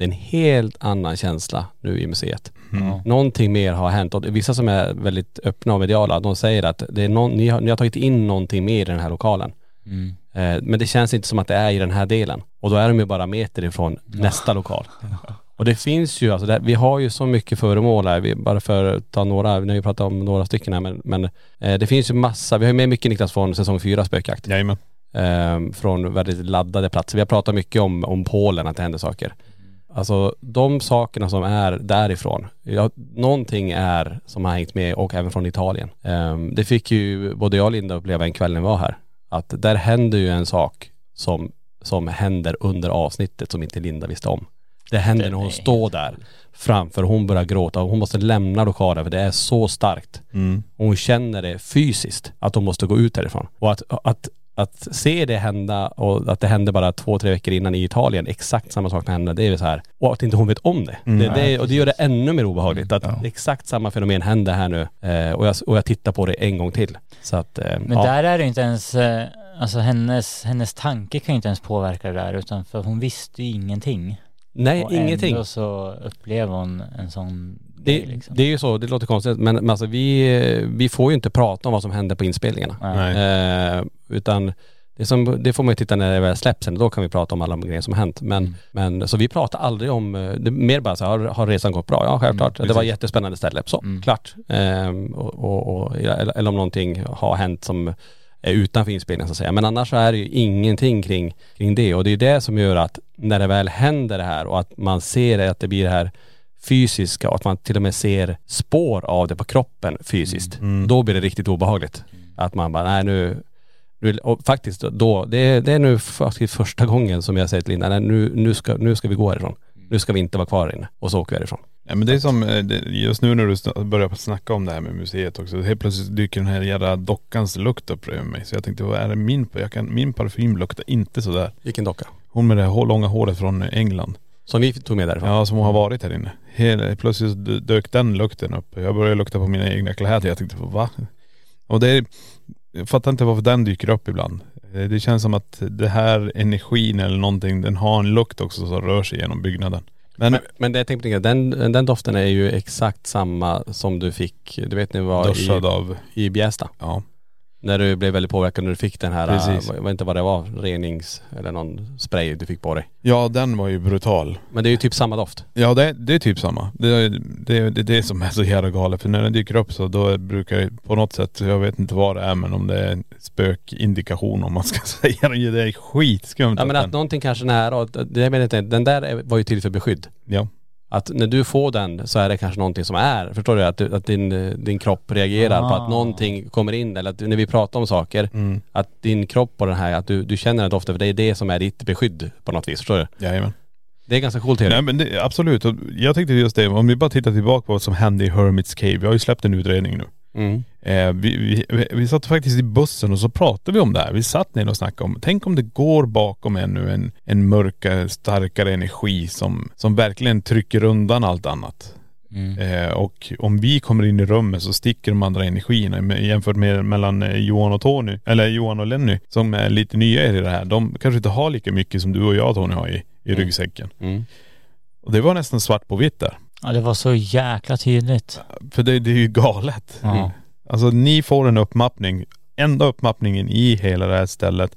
det är en helt annan känsla nu i museet. Ja. Någonting mer har hänt och vissa som är väldigt öppna och mediala, de säger att det är någon, ni, har, ni har tagit in någonting mer i den här lokalen. Mm. Eh, men det känns inte som att det är i den här delen. Och då är de ju bara meter ifrån nästa lokal. *laughs* Och det finns ju, alltså det, vi har ju så mycket föremål här, vi, bara för att ta några, vi har ju pratat om några stycken här men, men eh, det finns ju massa, vi har ju med mycket Niklas från säsong fyra spökjakt. Jajamän. Eh, från väldigt laddade platser. Vi har pratat mycket om, om Polen, att det händer saker. Alltså de sakerna som är därifrån, ja, någonting är som har hängt med och även från Italien. Eh, det fick ju både jag och Linda uppleva en kväll när vi var här. Att där händer ju en sak som, som händer under avsnittet som inte Linda visste om. Det händer Det när hon står där framför, hon börjar gråta och hon måste lämna lokalen för det är så starkt. Mm. Hon känner det fysiskt att hon måste gå ut därifrån. Och att, att, att se det hända och att det hände bara två, tre veckor innan i Italien, exakt samma sak hände, det är så här. Och att inte hon vet om det. det, det och det gör det ännu mer obehagligt att Ja. exakt samma fenomen händer här nu. Eh, och, jag, och jag tittar på det en gång till. Så att, eh, Men ja. där är det inte ens, eh, alltså hennes, hennes tanke kan ju inte ens påverka det där utan för hon visste ju ingenting. Nej, och ingenting. ändå så upplever hon en sån Det, grej liksom. det är ju så, det låter konstigt men, men alltså vi, vi får ju inte prata om vad som hände på inspelningarna. Eh, utan det, som, det får man ju titta när det väl släpps sen, då kan vi prata om alla de grejer som har hänt. Men, Mm. men så vi pratar aldrig om, eh, det mer bara så här, har, har resan gått bra? Ja självklart, Mm, det var jättespännande ställe. Så, Mm. klart. Eh, och, och, och, eller, eller om någonting har hänt som är utanför inspelningen så att säga. Men annars så är det ju ingenting kring, kring det. Och det är det som gör att när det väl händer det här och att man ser det, att det blir det här fysiska och att man till och med ser spår av det på kroppen fysiskt. Mm. Då blir det riktigt obehagligt. Att man bara, nej nu, nu och faktiskt då, det, är- det är nu faktiskt första gången som jag säger till Linda, nej, nu, nu, ska, nu ska vi gå härifrån. Nu ska vi inte vara kvar här inne. Och så åker vi härifrån. Ja, men det är som, eh, just nu när du börjar snacka om det här med museet också. Helt plötsligt dyker den här jävla dockans lukt upp bredvid mig. Så jag tänkte, vad är det min, jag kan, min parfym luktar inte sådär. Vilken docka? Hon med det här långa håret från England. Som vi tog med därifrån? Ja, som har varit här inne. Hela, plötsligt dök den lukten upp. Jag började lukta på mina egna kläder. Jag tänkte, va? Och det är, jag fattar inte varför den dyker upp ibland. Eh, Det känns som att det här energin eller någonting, den har en lukt också som rör sig genom byggnaden. Men, Men, men det jag tänkte på, den, den doften är ju exakt samma som du fick, du vet när vi var i, av, i Bjästa. ja. När du blev väldigt påverkad när du fick den här, Precis. äh, jag vet inte vad det var, renings eller någon spray du fick på dig. Ja, den var ju brutal. Men det är ju typ samma doft. Ja det, det är typ samma. Det är det, det, det som är så jävla galet. För när den dyker upp så då brukar det på något sätt, jag vet inte vad det är men om det är en spökindikation om man ska *laughs* säga det. Det är skitskumt. Ja men att den, någonting kanske är nära det jag menar inte, den där är- var ju till för beskydd. ja. Att när du får den så är det kanske någonting som är, förstår du? Att, du, att din, din kropp reagerar på Ah. att någonting kommer in eller att när vi pratar om saker, Mm. att din kropp och den här, att du, du känner den doften för det är det som är ditt beskydd på något vis, förstår du? Jajamän. Det är ganska coolt. Nej men det, absolut. Jag tänkte just det, om vi bara tittar tillbaka på vad som hände i Hermit's Cave. Vi har ju släppt en utredning nu. Mm. Eh, vi, vi, vi, satt faktiskt i bussen och så pratade vi om det här. Vi satt ner och snackade om, tänk om det går bakom ännu en, en mörkare, starkare energi som, som verkligen trycker undan allt annat. Mm. Eh, och om vi kommer in i rummet så sticker de andra energierna jämfört med mellan eh, Johan och Tony, eller Johan och Lenny som är lite nya i det här. De kanske inte har lika mycket som du och jag Tony har i, i ryggsäcken. Mm. Och det var nästan svart på vitt där. Ja det var så jäkla tydligt. För det, det är ju galet. Ja. Alltså ni får en uppmappning, enda uppmappningen i hela det här stället.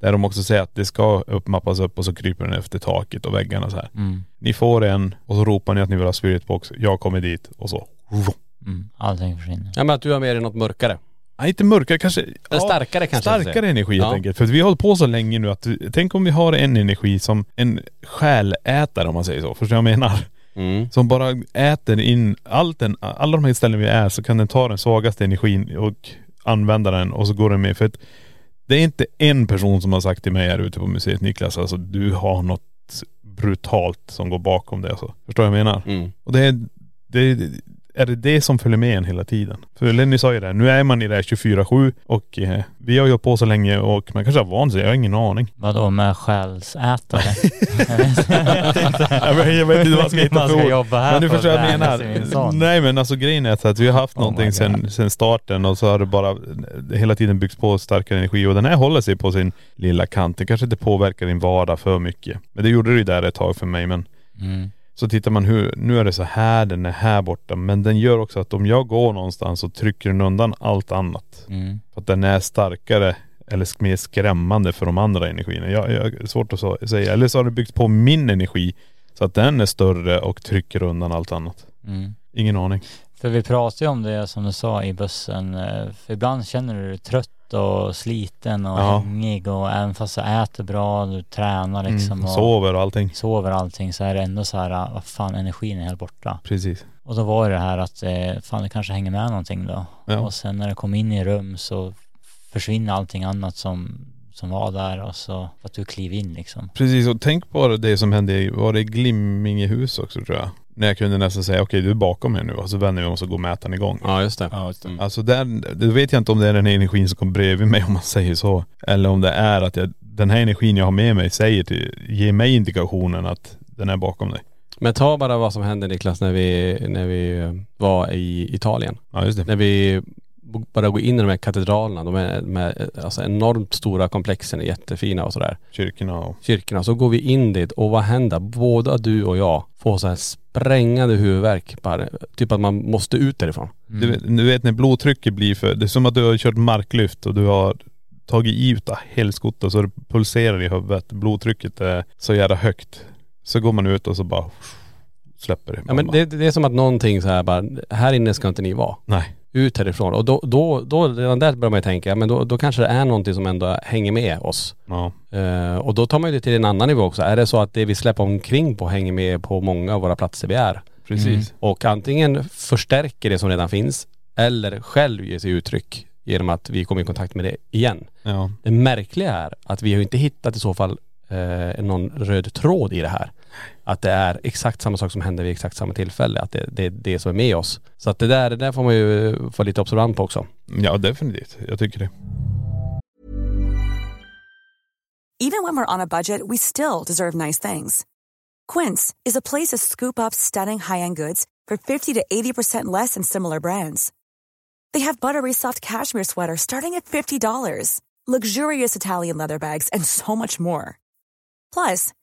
Där de också säger att det ska uppmappas upp och så kryper den efter taket och väggarna så här. Mm. Ni får en och så ropar ni att ni vill ha spiritbox. Jag kommer dit och så. Mm. Allting försvinner. Ja men att du har med dig något mörkare. Nej inte mörkare, kanske.. Eller starkare kanske Starkare energi helt Ja. enkelt. För vi har hållit på så länge nu att, tänk om vi har en energi som en själätare om man säger så. Förstår du vad jag menar? Mm. Som bara äter in allt den, alla de här ställen vi är så kan den ta den svagaste energin och använda den och så går den med. För att det är inte en person som har sagt till mig här ute på museet Niklas, alltså du har något brutalt som går bakom det. Alltså. Förstår du vad jag menar? Mm. Och det är, det är det det som följer med en hela tiden. För Lenny sa ju det, nu är man i det här 24-7 och eh, vi har hållit på så länge och man kanske har vant sig, jag har ingen aning. Vadå med själsätare? *laughs* jag vet jag vet inte vad jag ska hitta Man för ska ord. jobba här Men du för förstår vad jag menar. Nej men alltså grejen är att vi har haft Oh någonting sen, sen starten och så har det bara hela tiden byggts på starkare energi och den här håller sig på sin lilla kant. Den kanske inte påverkar din vardag för mycket. Men det gjorde det ju där ett tag för mig men Mm. Så tittar man hur, nu är det så här, den är här borta. Men den gör också att om jag går någonstans så trycker den undan allt annat. Mm. För att den är starkare eller mer skrämmande för de andra energierna. Jag, jag svårt att säga. Eller så har det byggts på min energi så att den är större och trycker undan allt annat. Mm. Ingen aning. För vi pratade ju om det som du sa i bussen. eh, För ibland känner du dig trött och sliten och Ja. hängig och även fast du äter bra, du tränar liksom Mm, och sover och allting. sover allting så är det ändå så här, ah, vad fan energin är helt borta. Precis. Och då var det här att, eh, fan det kanske hänger med någonting då. Ja. Och sen när det kom in i rum så försvinner allting annat som, som var där och så att du kliver in liksom. Precis och tänk på det som hände var det i Glimmingehus också tror jag? När jag kunde nästan säga okej du är bakom mig nu och så vänder vi oss och går mätaren igång. Ja just det. Ja, just det. Mm. Alltså där, det vet jag inte om det är den energin som kommer bredvid mig om man säger så. Eller om det är att jag, den här energin jag har med mig säger till, ger mig indikationen att den är bakom dig. Men ta bara vad som hände Niklas när vi, när vi eh, var i Italien. Ja just det. När vi bara går in i de här katedralerna, de är med, alltså enormt stora komplexen, är jättefina och sådär. Kyrkorna och.. Kyrkorna, så går vi in dit och vad händer? Båda du och jag får så här sprängande huvudvärk bara, typ att man måste ut därifrån. Mm. Du, vet, du vet när blodtrycket blir för.. Det är som att du har kört marklyft och du har tagit i utav helskotta så det pulserar i huvudet. Blodtrycket är så jävla högt. Så går man ut och så bara släpper det. Ja men det, det är som att någonting så här bara, här inne ska inte ni vara. Nej. Ut härifrån. Och då, då, då redan där börjar man ju tänka, men då, då kanske det är någonting som ändå hänger med oss. Ja. Eh, och då tar man ju det till en annan nivå också. Är det så att det vi släpper omkring på hänger med på många av våra platser vi är? Precis. Och antingen förstärker det som redan finns eller själv ger sig uttryck genom att vi kommer i kontakt med det igen. Ja. Det märkliga är att vi har inte hittat i så fall eh, någon röd tråd i det här. Att det är exakt samma sak som händer vid exakt samma tillfälle. Att det, det är det som är med oss. Så att det där, det där får man ju vara lite observant på också. Ja definitivt, jag tycker det. Even when we're on a budget, we still deserve nice things. Quince is a place to scoop up stunning high-end goods for 50 to 80% less than similar brands. They have buttery soft cashmere sweaters starting at $50, luxurious Italian leather bags, and so much more. Plus,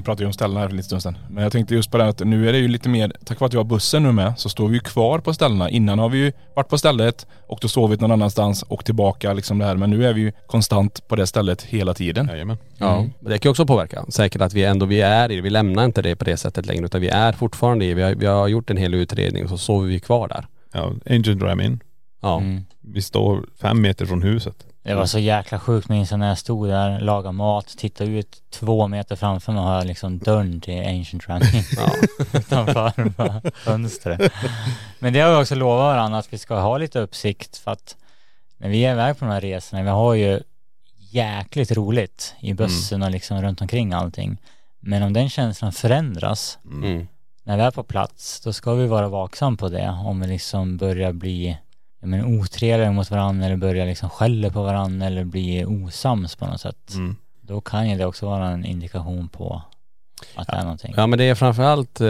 Ni pratade ju om ställena här för en liten stund sedan. Men jag tänkte just på det här att nu är det ju lite mer, tack vare att vi har bussen nu med, så står vi ju kvar på ställena. Innan har vi ju varit på stället och då sovit någon annanstans och tillbaka liksom det här. Men nu är vi ju konstant på det stället hela tiden. Jajamän. Ja, Mm. det kan ju också påverka. Säkert att vi ändå, vi är i det. Vi lämnar inte det på det sättet längre utan vi är fortfarande i Vi har, vi har gjort en hel utredning och så sover vi kvar där. Ja, Angel Dram In. Ja. Mm. Vi står fem meter från huset. Det var så jäkla sjukt minns jag när jag stod där, lagade mat, tittade ut två meter framför mig och har liksom dörren till Ancient Running Ja. *laughs* utanför fönstret. Men det har vi också lovat varandra att vi ska ha lite uppsikt för att när vi är iväg på de här resorna, vi har ju jäkligt roligt i bussen och liksom runt omkring allting. Men om den känslan förändras Mm. när vi är på plats, då ska vi vara vaksam på det. Om vi liksom börjar bli jag menar, otrevliga mot varandra eller börjar liksom skälla på varandra eller bli osams på något sätt. Mm. Då kan ju det också vara en indikation på att det är någonting. Ja men det är framförallt eh,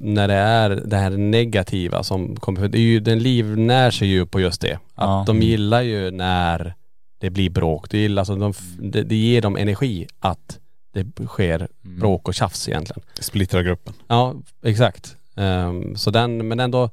när det är det här negativa som kommer, för det är ju, den livnär sig ju på just det. Att Ja. de gillar ju när det blir bråk. Det, gillar, alltså de, f- det, det ger dem energi att det sker Mm. bråk och tjafs egentligen. Splittra gruppen. Ja, exakt. Ehm, så den, men ändå,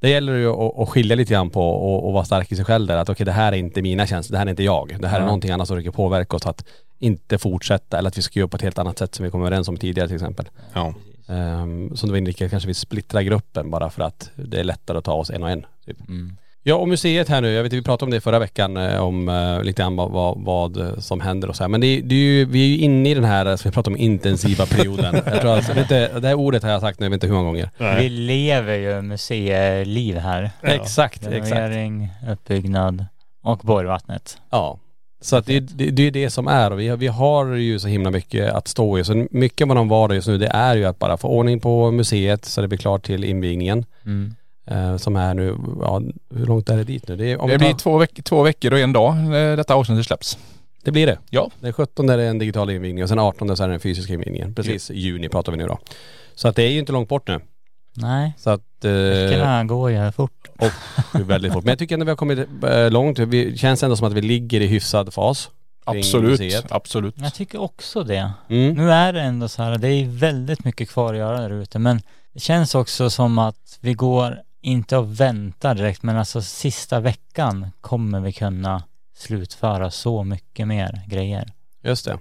det gäller ju att, skilja lite grann på och, och vara stark i sig själv där. Att okej det här är inte mina känslor, det här är inte jag. Det här är Ja. någonting annat som försöker påverka oss att inte fortsätta eller att vi ska göra på ett helt annat sätt som vi kom överens om tidigare till exempel. Ja. Um, som du var inne kanske vi splittrar gruppen bara för att det är lättare att ta oss en och en. Typ. Mm. Ja och museet här nu, jag vet vi pratade om det förra veckan eh, om eh, lite grann vad, vad, vad som händer och så här. Men det, det är ju, vi är ju inne i den här, som vi pratade om, intensiva perioden. *laughs* jag tror alltså, vet inte, det här ordet har jag sagt nu, jag vet inte hur många gånger. Vi lever ju museiliv här. Exakt, exakt. Renovering, uppbyggnad och Borgvattnet. Ja. Så att det, det, det är det som är och vi har, vi har ju så himla mycket att stå i. Så mycket av vår vardag just nu det är ju att bara få ordning på museet så det blir klart till invigningen. Mm. Eh, som är nu, ja hur långt är det dit nu? Det, är, om Det blir tar- två, veck två veckor och en dag eh, detta avsnittet släpps. det blir det. Ja. Den 17 är det en digital invigning och sen 18 så är det den fysiska invigningen. Precis, i juni pratar vi nu då. Så att det är ju inte långt bort nu. Nej, Så att... Eh, veckorna går ju fort. och det väldigt fort. Men jag tycker ändå vi har kommit eh, långt. Vi känns ändå som att vi ligger i hyfsad fas. Absolut, museet. absolut. Jag tycker också det. Mm. Nu är det ändå så här, det är väldigt mycket kvar att göra där ute men det känns också som att vi går inte och väntar direkt men alltså sista veckan kommer vi kunna slutföra så mycket mer grejer. Just det.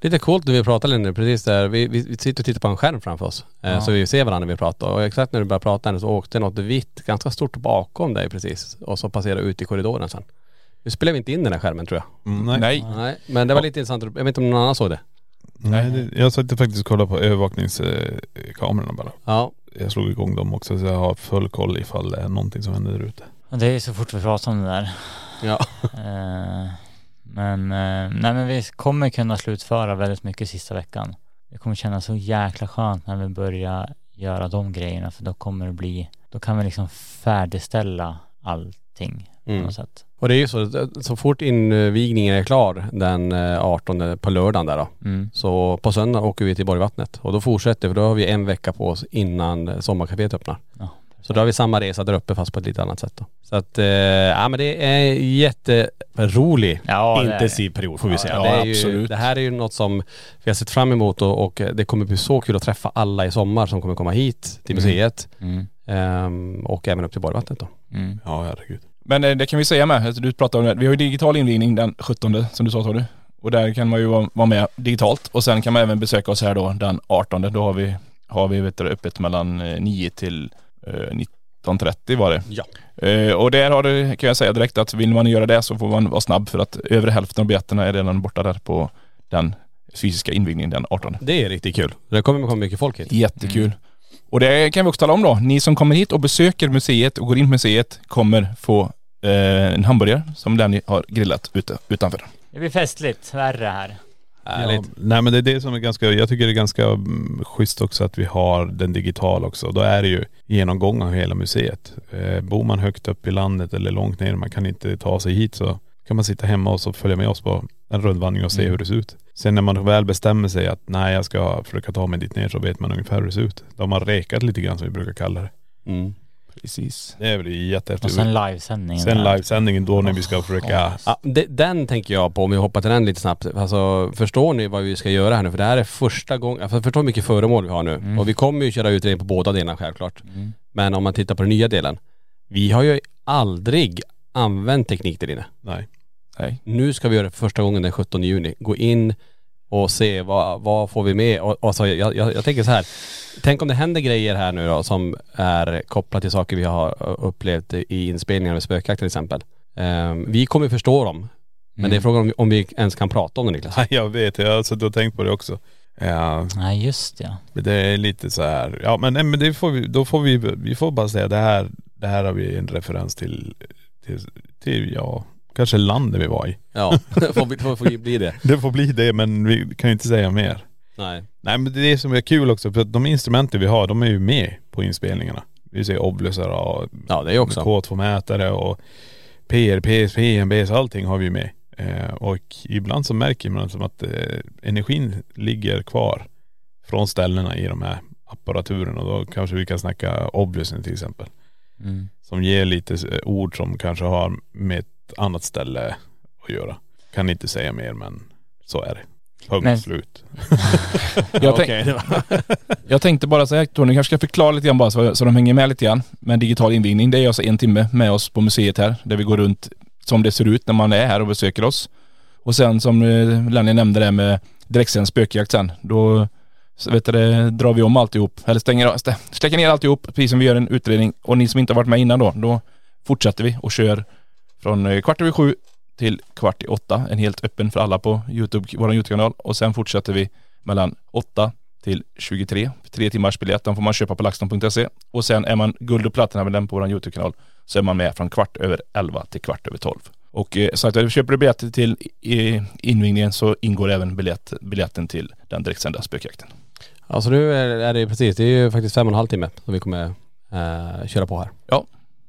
Lite coolt när vi pratar Linne, precis där. Vi, vi, vi sitter och tittar på en skärm framför oss. Eh, Ja. Så vi ser varandra när vi pratar. Och exakt när du började prata så åkte något vitt, ganska stort bakom dig precis. Och så passerade ut i korridoren sen. Nu spelar vi inte in den här skärmen tror jag. Mm, nej. Nej. Nej. Men det var lite intressant. Jag vet inte om någon annan såg det. Nej, det, jag satt faktiskt och kollade på övervakningskamerorna bara. Ja. Jag slog igång dem också så jag har full koll ifall det är någonting som händer där ute. Det är så fort vi pratar om det där. Ja. *laughs* Eh, men, eh, nej men vi kommer kunna slutföra väldigt mycket sista veckan. Det kommer kännas så jäkla skönt när vi börjar göra de grejerna för då kommer det bli, då kan vi liksom färdigställa allting på Mm. något sätt. Och det är ju så, så fort invigningen är klar den eh, 18 på lördagen där då. Mm. Så på söndag åker vi till Borgvattnet och då fortsätter vi, för då har vi en vecka på oss innan sommarkaféet öppnar. Ja, Så då har vi samma resa där uppe fast på ett lite annat sätt då. Så att, eh, ja men det är jätterolig Ja, intensiv period får vi säga. ja, det, är ju, absolut. det här är ju något som vi har sett fram emot och, och det kommer bli så kul att träffa alla i sommar som kommer komma hit till Mm. museet. Mm. Ehm, och även upp till Borgvattnet då. Mm. Ja herregud. Men eh, det kan vi säga med, du pratade om det. Vi har ju digital invigning den 17 som du sa sa du. Och där kan man ju vara med digitalt och sen kan man även besöka oss här då den 18. Då har vi, har vi vet du, öppet mellan eh, 9 till eh, 19.30 var det. Ja. Eh, och där har det, kan jag säga direkt att vill man göra det så får man vara snabb för att över hälften av biljetterna är redan borta där på den fysiska invigningen den 18. Det är riktigt kul. Det kommer komma mycket folk hit. Jättekul. Och det kan vi också tala om då. Ni som kommer hit och besöker museet och går in på museet kommer få eh, en hamburgare som Lenny har grillat ute, utanför. Det blir festligt, värre här. Ja, nej men det är det som är ganska, jag tycker det är ganska mm, schysst också att vi har den digital också. Då är det ju genomgång av hela museet. Eh, bor man högt upp i landet eller långt ner, man kan inte ta sig hit så kan man sitta hemma och så följa med oss på en rundvandring och se Mm. hur det ser ut. Sen när man väl bestämmer sig att nej jag ska försöka ta mig dit ner så vet man ungefär hur det ser ut. Då har man rekat lite grann som vi brukar kalla det. Mm. Precis. Det är väl Och jättehäftigt. sen livesändningen. Sen livesändningen då när vi ska försöka Ja, det, den tänker jag på om vi hoppar till den lite snabbt. Alltså förstår ni vad vi ska göra här nu? För det här är första gången, alltså, förstå hur mycket föremål vi har nu. Mm. Och vi kommer ju köra utredning på båda delarna självklart. Mm. Men om man tittar på den nya delen. Vi har ju aldrig använt teknik där inne. Nej. Nej. Nu ska vi göra det för första gången den 17 juni. Gå in och se vad, vad får vi med. Och, och så, jag, jag, jag tänker så här. Tänk om det händer grejer här nu då som är kopplat till saker vi har upplevt i inspelningar med spökjakt till exempel. Ehm, vi kommer förstå dem. Men Mm. det är frågan om, om vi ens kan prata om det Niklas. *laughs* Jag vet, jag har suttit och tänkt på det också. Ja, Nej just ja. Det är lite så här, ja men, nej, men det får vi, då får vi, vi får bara säga det här, det här har vi en referens till, till, till ja, kanske landet vi var i. Ja, *laughs* får, vi- får, får bli det. Det får bli det men vi kan ju inte säga mer. Nej. Nej men det är det som är kul också för att de instrumenten vi har de är ju med på inspelningarna. Vi ser oblusar och Ja det är också. K2-mätare och PRPs, PNBs, allting har vi med. Eh, och ibland så märker man som att eh, energin ligger kvar från ställena i de här apparaturen och då kanske vi kan snacka oblusen till exempel. Mm. Som ger lite eh, ord som kanske har med annat ställe att göra. Kan inte säga mer men så är det. Punkt Men- slut. *laughs* Jag, tänk, *laughs* jag tänkte bara säga, Tony kanske ska förklara lite grann bara så, så de hänger med lite grann. Med digital invigning, det är alltså en timme med oss på museet här. Där vi går runt som det ser ut när man är här och besöker oss. Och sen som eh, Lenny nämnde det med direktsänd spökjakt sen. Då så vet du, drar vi om alltihop. Eller stänger, stä- stäcker ner alltihop precis som vi gör en utredning. Och ni som inte har varit med innan då, då fortsätter vi och kör från eh, kvart över sju till kvart i åtta. En helt öppen för alla på Youtube, vår Youtube-kanal. Och sen fortsätter vi mellan 8 till 23. Tre timmars biljett, den får man köpa på laxton.se. Och sen är man guld och platina med den på vår Youtube-kanal så är man med från kvart över 11 till kvart över 12. Och eh, så att köper du biljetter till invigningen så ingår även biljett, biljetten till den direktsända spökjakten. Alltså nu är, är det precis, det är ju faktiskt fem och en halv timme som vi kommer eh, köra på här. Ja.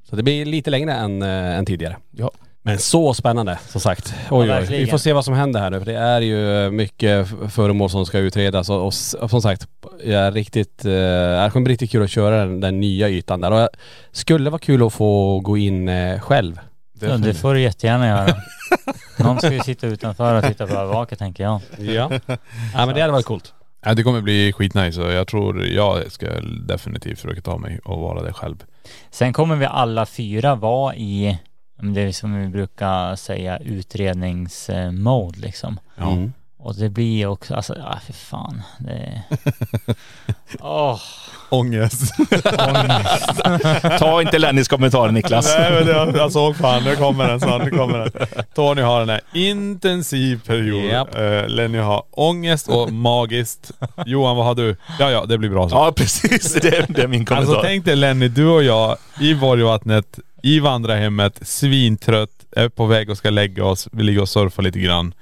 Så det blir lite längre än, äh, än tidigare. Ja. Men så spännande som sagt. Oj, oj. Vi får se vad som händer här nu för det är ju mycket föremål som ska utredas och, och, och som sagt, jag är riktigt, eh, det kommer bli riktigt kul att köra den, den nya ytan där och jag skulle vara kul att få gå in eh, själv. ja. Det får du jättegärna göra. Någon ska ju sitta utanför och titta på övervaket tänker jag. Ja. ja men det hade varit coolt. Ja, det kommer bli skitnice och jag tror jag ska definitivt försöka ta mig och vara där själv. Sen kommer vi alla fyra vara i men det som vi brukar säga utredningsmode liksom. Ja. Mm. Och det blir också, alltså, ja för fan. Det... *laughs* Åh, Ångest. ångest. Ta inte Lennys kommentarer Niklas. Nej men jag, jag såg fan, nu kommer den snart, nu kommer den. Tony har den här intensiv period. Japp. Uh, Lenny har ångest och magiskt. Johan vad har du? Ja ja, det blir bra så. Ja precis, det är, det är min kommentar. Alltså tänk dig Lenny, du och jag i Borgvattnet, i vandrarhemmet, svintrött, är på väg och ska lägga oss. Vi ligger och surfar lite grann.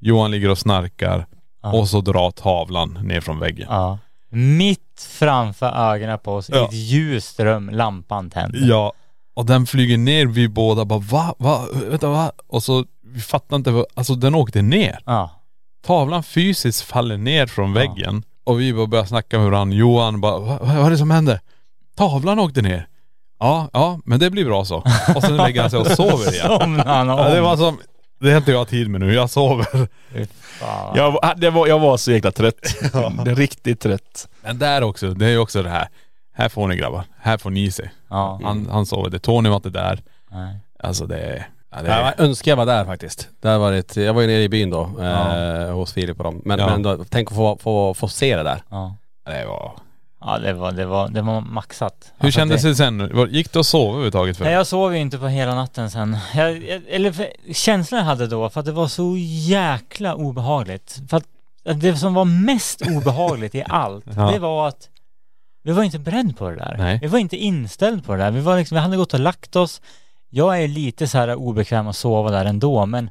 Johan ligger och snarkar. Ja. Och så drar tavlan ner från väggen. Ja. Mitt framför ögonen på oss, i Ja. ett ljust rum, lampan tänd. Ja. Och den flyger ner, vi båda bara va? Va? Vänta va? Och så, vi fattar inte, vad- alltså den åkte ner. Ja. Tavlan fysiskt faller ner från väggen. Och vi bara börjar snacka med varandra. Johan bara, vad, vad är det som händer? Tavlan åkte ner. Ja, ja, men det blir bra så. Och sen lägger han sig och sover igen. *laughs* Somnade han om. Ja, det var som, det har inte jag tid med nu, jag sover. Jag, var- det var, jag var så jäkla trött. *laughs* Det är Riktigt trött. Men där också, det är ju också det här. Här får ni grabbar, här får ni se. Ja. Han, han sover, det Tony var inte där. Nej. Alltså det ja, det Jag är önskar jag var där faktiskt. Det har varit, jag var ju nere i byn då, eh, hos Filip och dem. Men, Ja. men då, tänk att få, få, få se det där. Ja. det var... Ja det var, det var, det var maxat. Hur Alltså, kändes det? det sen? Var- Gick det att sova överhuvudtaget för Nej dig? jag sov ju inte på hela natten sen. Jag, jag, eller för, känslan jag hade då, för att det var så jäkla obehagligt. För att att det som var mest obehagligt i allt, *laughs* Ja. det var att vi var inte beredda på det där. Nej. Vi var inte inställda på det där. Vi var liksom, vi hade gått och lagt oss. Jag är lite så här obekväm att sova där ändå, men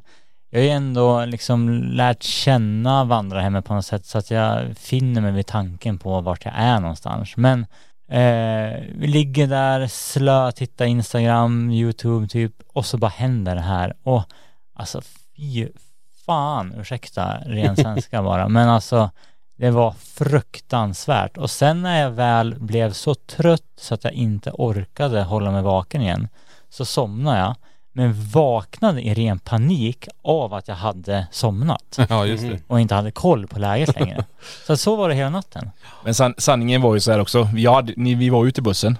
jag har ju ändå liksom lärt känna vandrarhemmet på något sätt så att jag finner mig vid tanken på vart jag är någonstans. Men eh, vi ligger där, slö, tittar Instagram, YouTube typ och så bara händer det här. Och alltså fy fan, ursäkta ren *laughs* svenska bara, men alltså det var fruktansvärt. Och sen när jag väl blev så trött så att jag inte orkade hålla mig vaken igen så somnade jag men vaknade i ren panik av att jag hade somnat *laughs* Ja just det. och inte hade koll på läget längre. *laughs* Så så var det hela natten. Men san, sanningen var ju så här också. Vi, hade, ni, vi var ute i bussen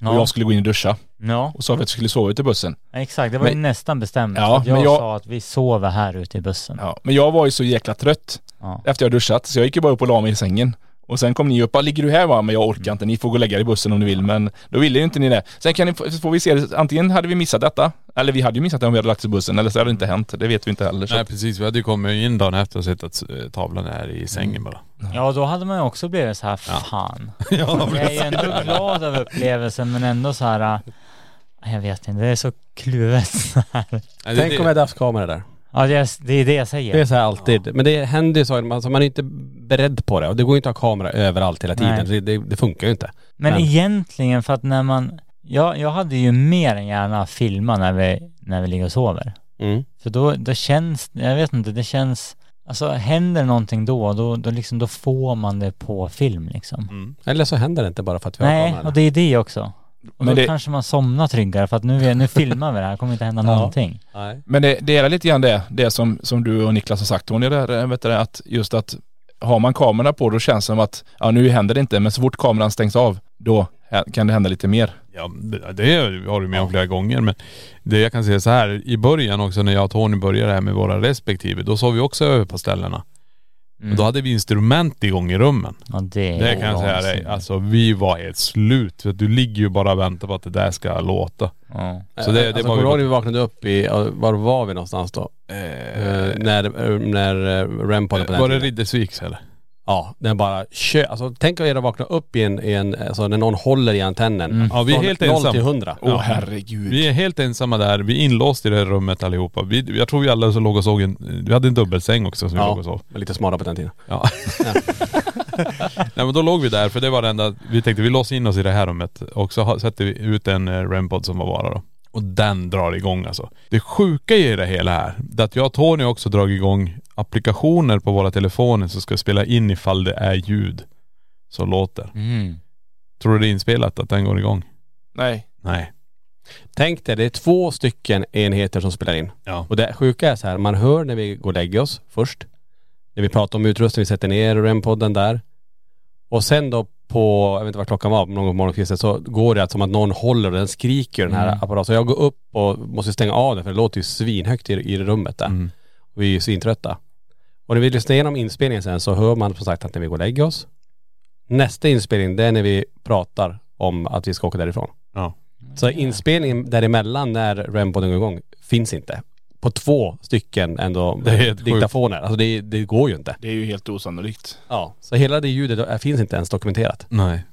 och Ja. jag skulle gå in och duscha. Ja, Och sa att jag skulle sova ute i bussen. exakt. Det var ju Men- nästan bestämt. Ja, Ja, jag, jag- sa att vi sover här ute i bussen. Ja, men jag var ju så jäkla trött Ja. efter jag duschat så jag gick ju bara upp och la mig i sängen. Och sen kom ni upp, bara, ligger du här va? Men jag orkar inte, ni får gå och lägga er i bussen om ni vill. Men då ville ju inte ni det. Sen kan ni, får vi se, antingen hade vi missat detta, eller vi hade ju missat det om vi hade lagt oss i bussen, eller så hade det inte hänt. Det vet vi inte heller. Så. Nej precis, vi hade ju kommit in dagen efter och sett att eh, tavlan är i sängen bara. Ja, då hade man ju också blivit så här, fan. *laughs* Ja, Jag är ju ändå glad över upplevelsen men ändå så här, äh, jag vet inte, det är så kluvet Tänk det- om jag hade haft kamera där. Ja, det är, det är det jag säger. Det är så här alltid. Men det händer ju så, alltså man är inte beredd på det. Och det går ju inte att ha kamera överallt hela tiden. Det, det, det funkar ju inte. Men, Men- egentligen för att när man, jag, jag hade ju mer än gärna filma när vi, när vi ligger och sover. Mm. För då, då känns, jag vet inte, det känns, alltså händer någonting då, då, då liksom, då får man det på film liksom. Mm. Eller så händer det inte bara för att vi har Nej, kameran. och det är det också. Och Men då det- kanske man somnar tryggare för att nu, nu filmar vi det här, kommer inte hända *laughs* Ja. någonting. Nej. Men det, det är lite grann det, det som, som du och Niklas har sagt Tony, där, vet du, att just att har man kameran på då känns det som att, ja nu händer det inte, men så fort kameran stängs av, då kan det hända lite mer. Ja det, det har du med om flera gånger men det jag kan säga så här i början också när jag och Tony började här med våra respektive, då sov vi också över på ställena. Och då hade vi instrument igång i rummen. Ja, det, Det kan jag säga dig. Alltså vi var helt slut. För du ligger ju bara och väntar på att det där ska låta. Ja. Så det, det alltså, var kommer du ihåg när vi vaknade upp i, var var vi någonstans då? Eh, när, eh, när eh, Rempodden på den Var det. Riddersviks eller? Ja, den bara kö, alltså tänk er att vakna upp i en, i en, alltså när någon håller i antennen. Mm. Ja, vi är Från helt 0 ensam. till 100. Åh Ja. herregud. Vi är helt ensamma där. Vi är inlåsta i det här rummet allihopa. Vi, jag tror vi alla så låg och såg en... Vi hade en dubbelsäng också som vi låg och sov. var lite smarta på den tiden. Ja. *laughs* Nej men då låg vi där för det var det enda, vi tänkte vi låser in oss i det här rummet och så sätter vi ut en eh, REM-pod som var bara då. Och den drar igång alltså. Det sjuka i det hela här, det är att jag och Tony också dragit igång applikationer på våra telefoner som ska spela in ifall det är ljud som låter. Mm. Tror du det är inspelat att den går igång? Nej. Nej. Tänk dig, det är två stycken enheter som spelar in. Ja. Och det sjuka är så här, man hör när vi går och lägger oss först. När vi pratar om utrustning, vi sätter ner REM-podden där. Och sen då på, jag vet inte vad klockan var, någon gång på morgonkvisten så går det att som att någon håller och den skriker den här Mm. apparaten. Så jag går upp och måste stänga av den för det låter ju svinhögt i, i rummet där. Mm. Och vi är ju svintrötta. Och när vi lyssnar igenom inspelningen sen så hör man som sagt att när vi går och lägger oss. Nästa inspelning det är när vi pratar om att vi ska åka därifrån. Ja. Så inspelningen däremellan när REM-podden går igång finns inte. På två stycken ändå *laughs* Det är diktafoner. Alltså det, det går ju inte. Det är ju helt osannolikt. Ja. Så hela det ljudet finns inte ens dokumenterat. Nej.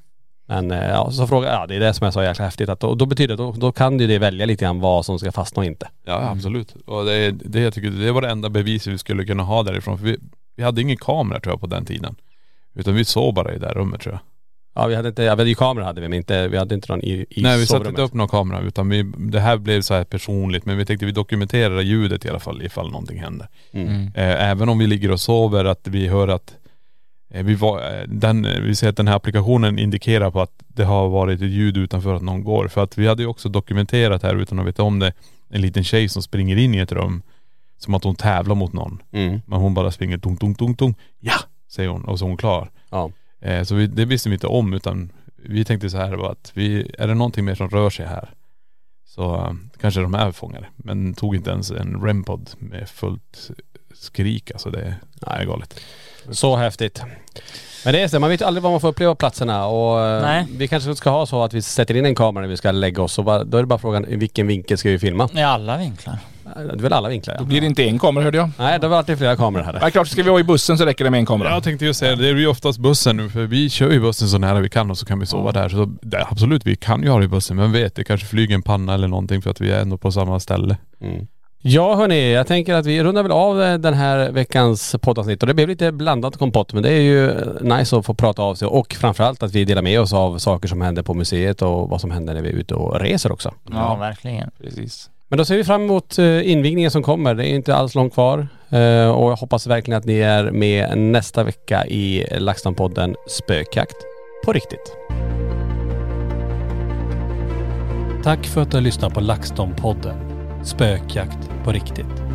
Men eh, ja, så fråga, ja det är det som jag sa jäkla häftigt att då, då betyder det, då, då kan ju det välja lite grann vad som ska fastna och inte. Ja absolut. Och det, är- det jag tycker, det var det enda beviset vi skulle kunna ha därifrån. För vi, vi hade ingen kamera tror jag på den tiden. Utan vi sov bara i det här rummet tror jag. Ja vi hade inte, ja, vi hade ju kamera hade vi men inte, vi hade inte någon i, i Nej vi satte sovrummet. inte upp någon kamera utan vi, det här blev så här personligt. Men vi tänkte vi dokumenterar ljudet i alla fall ifall någonting händer. Mm. Eh, även om vi ligger och sover att vi hör att eh, vi, var, eh, den, vi ser att den här applikationen indikerar på att det har varit ett ljud utanför att någon går. För att vi hade ju också dokumenterat här utan att veta om det, en liten tjej som springer in i ett rum som att hon tävlar mot någon. Mm. Men hon bara springer tung, tung, tung, tung. Ja! Säger hon och så är hon klar. Ja. Eh, så vi, det visste vi inte om utan vi tänkte så här att vi, är det någonting mer som rör sig här så eh, kanske de är fångade. Men tog inte ens en rempod med fullt skrik alltså det det är galet. Så häftigt. Men det är så, man vet ju aldrig vad man får uppleva på platserna och eh, Nej. vi kanske ska ha så att vi sätter in en kamera när vi ska lägga oss och bara, då är det bara frågan i vilken vinkel ska vi filma? I alla vinklar. Det är väl alla vinklar Då ja. blir det inte en kamera hörde jag. Nej det var alltid flera kameror här. Ja, klart ska vi vara i bussen så räcker det med en kamera. Jag tänkte ju säga det, det är ju oftast bussen nu för vi kör ju bussen så nära vi kan och så kan vi sova där. Så det, absolut vi kan ju ha det i bussen men vet det kanske flyger en panna eller någonting för att vi är ändå på samma ställe. Mm. Ja hörni, jag tänker att vi rundar väl av eh, den här veckans poddavsnitt och det blev lite blandat kompott men det är ju eh, nice att få prata av sig och framförallt att vi delar med oss av saker som händer på museet och vad som händer när vi är ute och reser också. Ja, verkligen. Precis. Men då ser vi fram emot eh, invigningen som kommer. Det är inte alls långt kvar. Eh, och jag hoppas verkligen att ni är med nästa vecka i LaxTon-podden Spökjakt på riktigt. Tack för att du har lyssnat på LaxTon-podden Spökjakt på riktigt.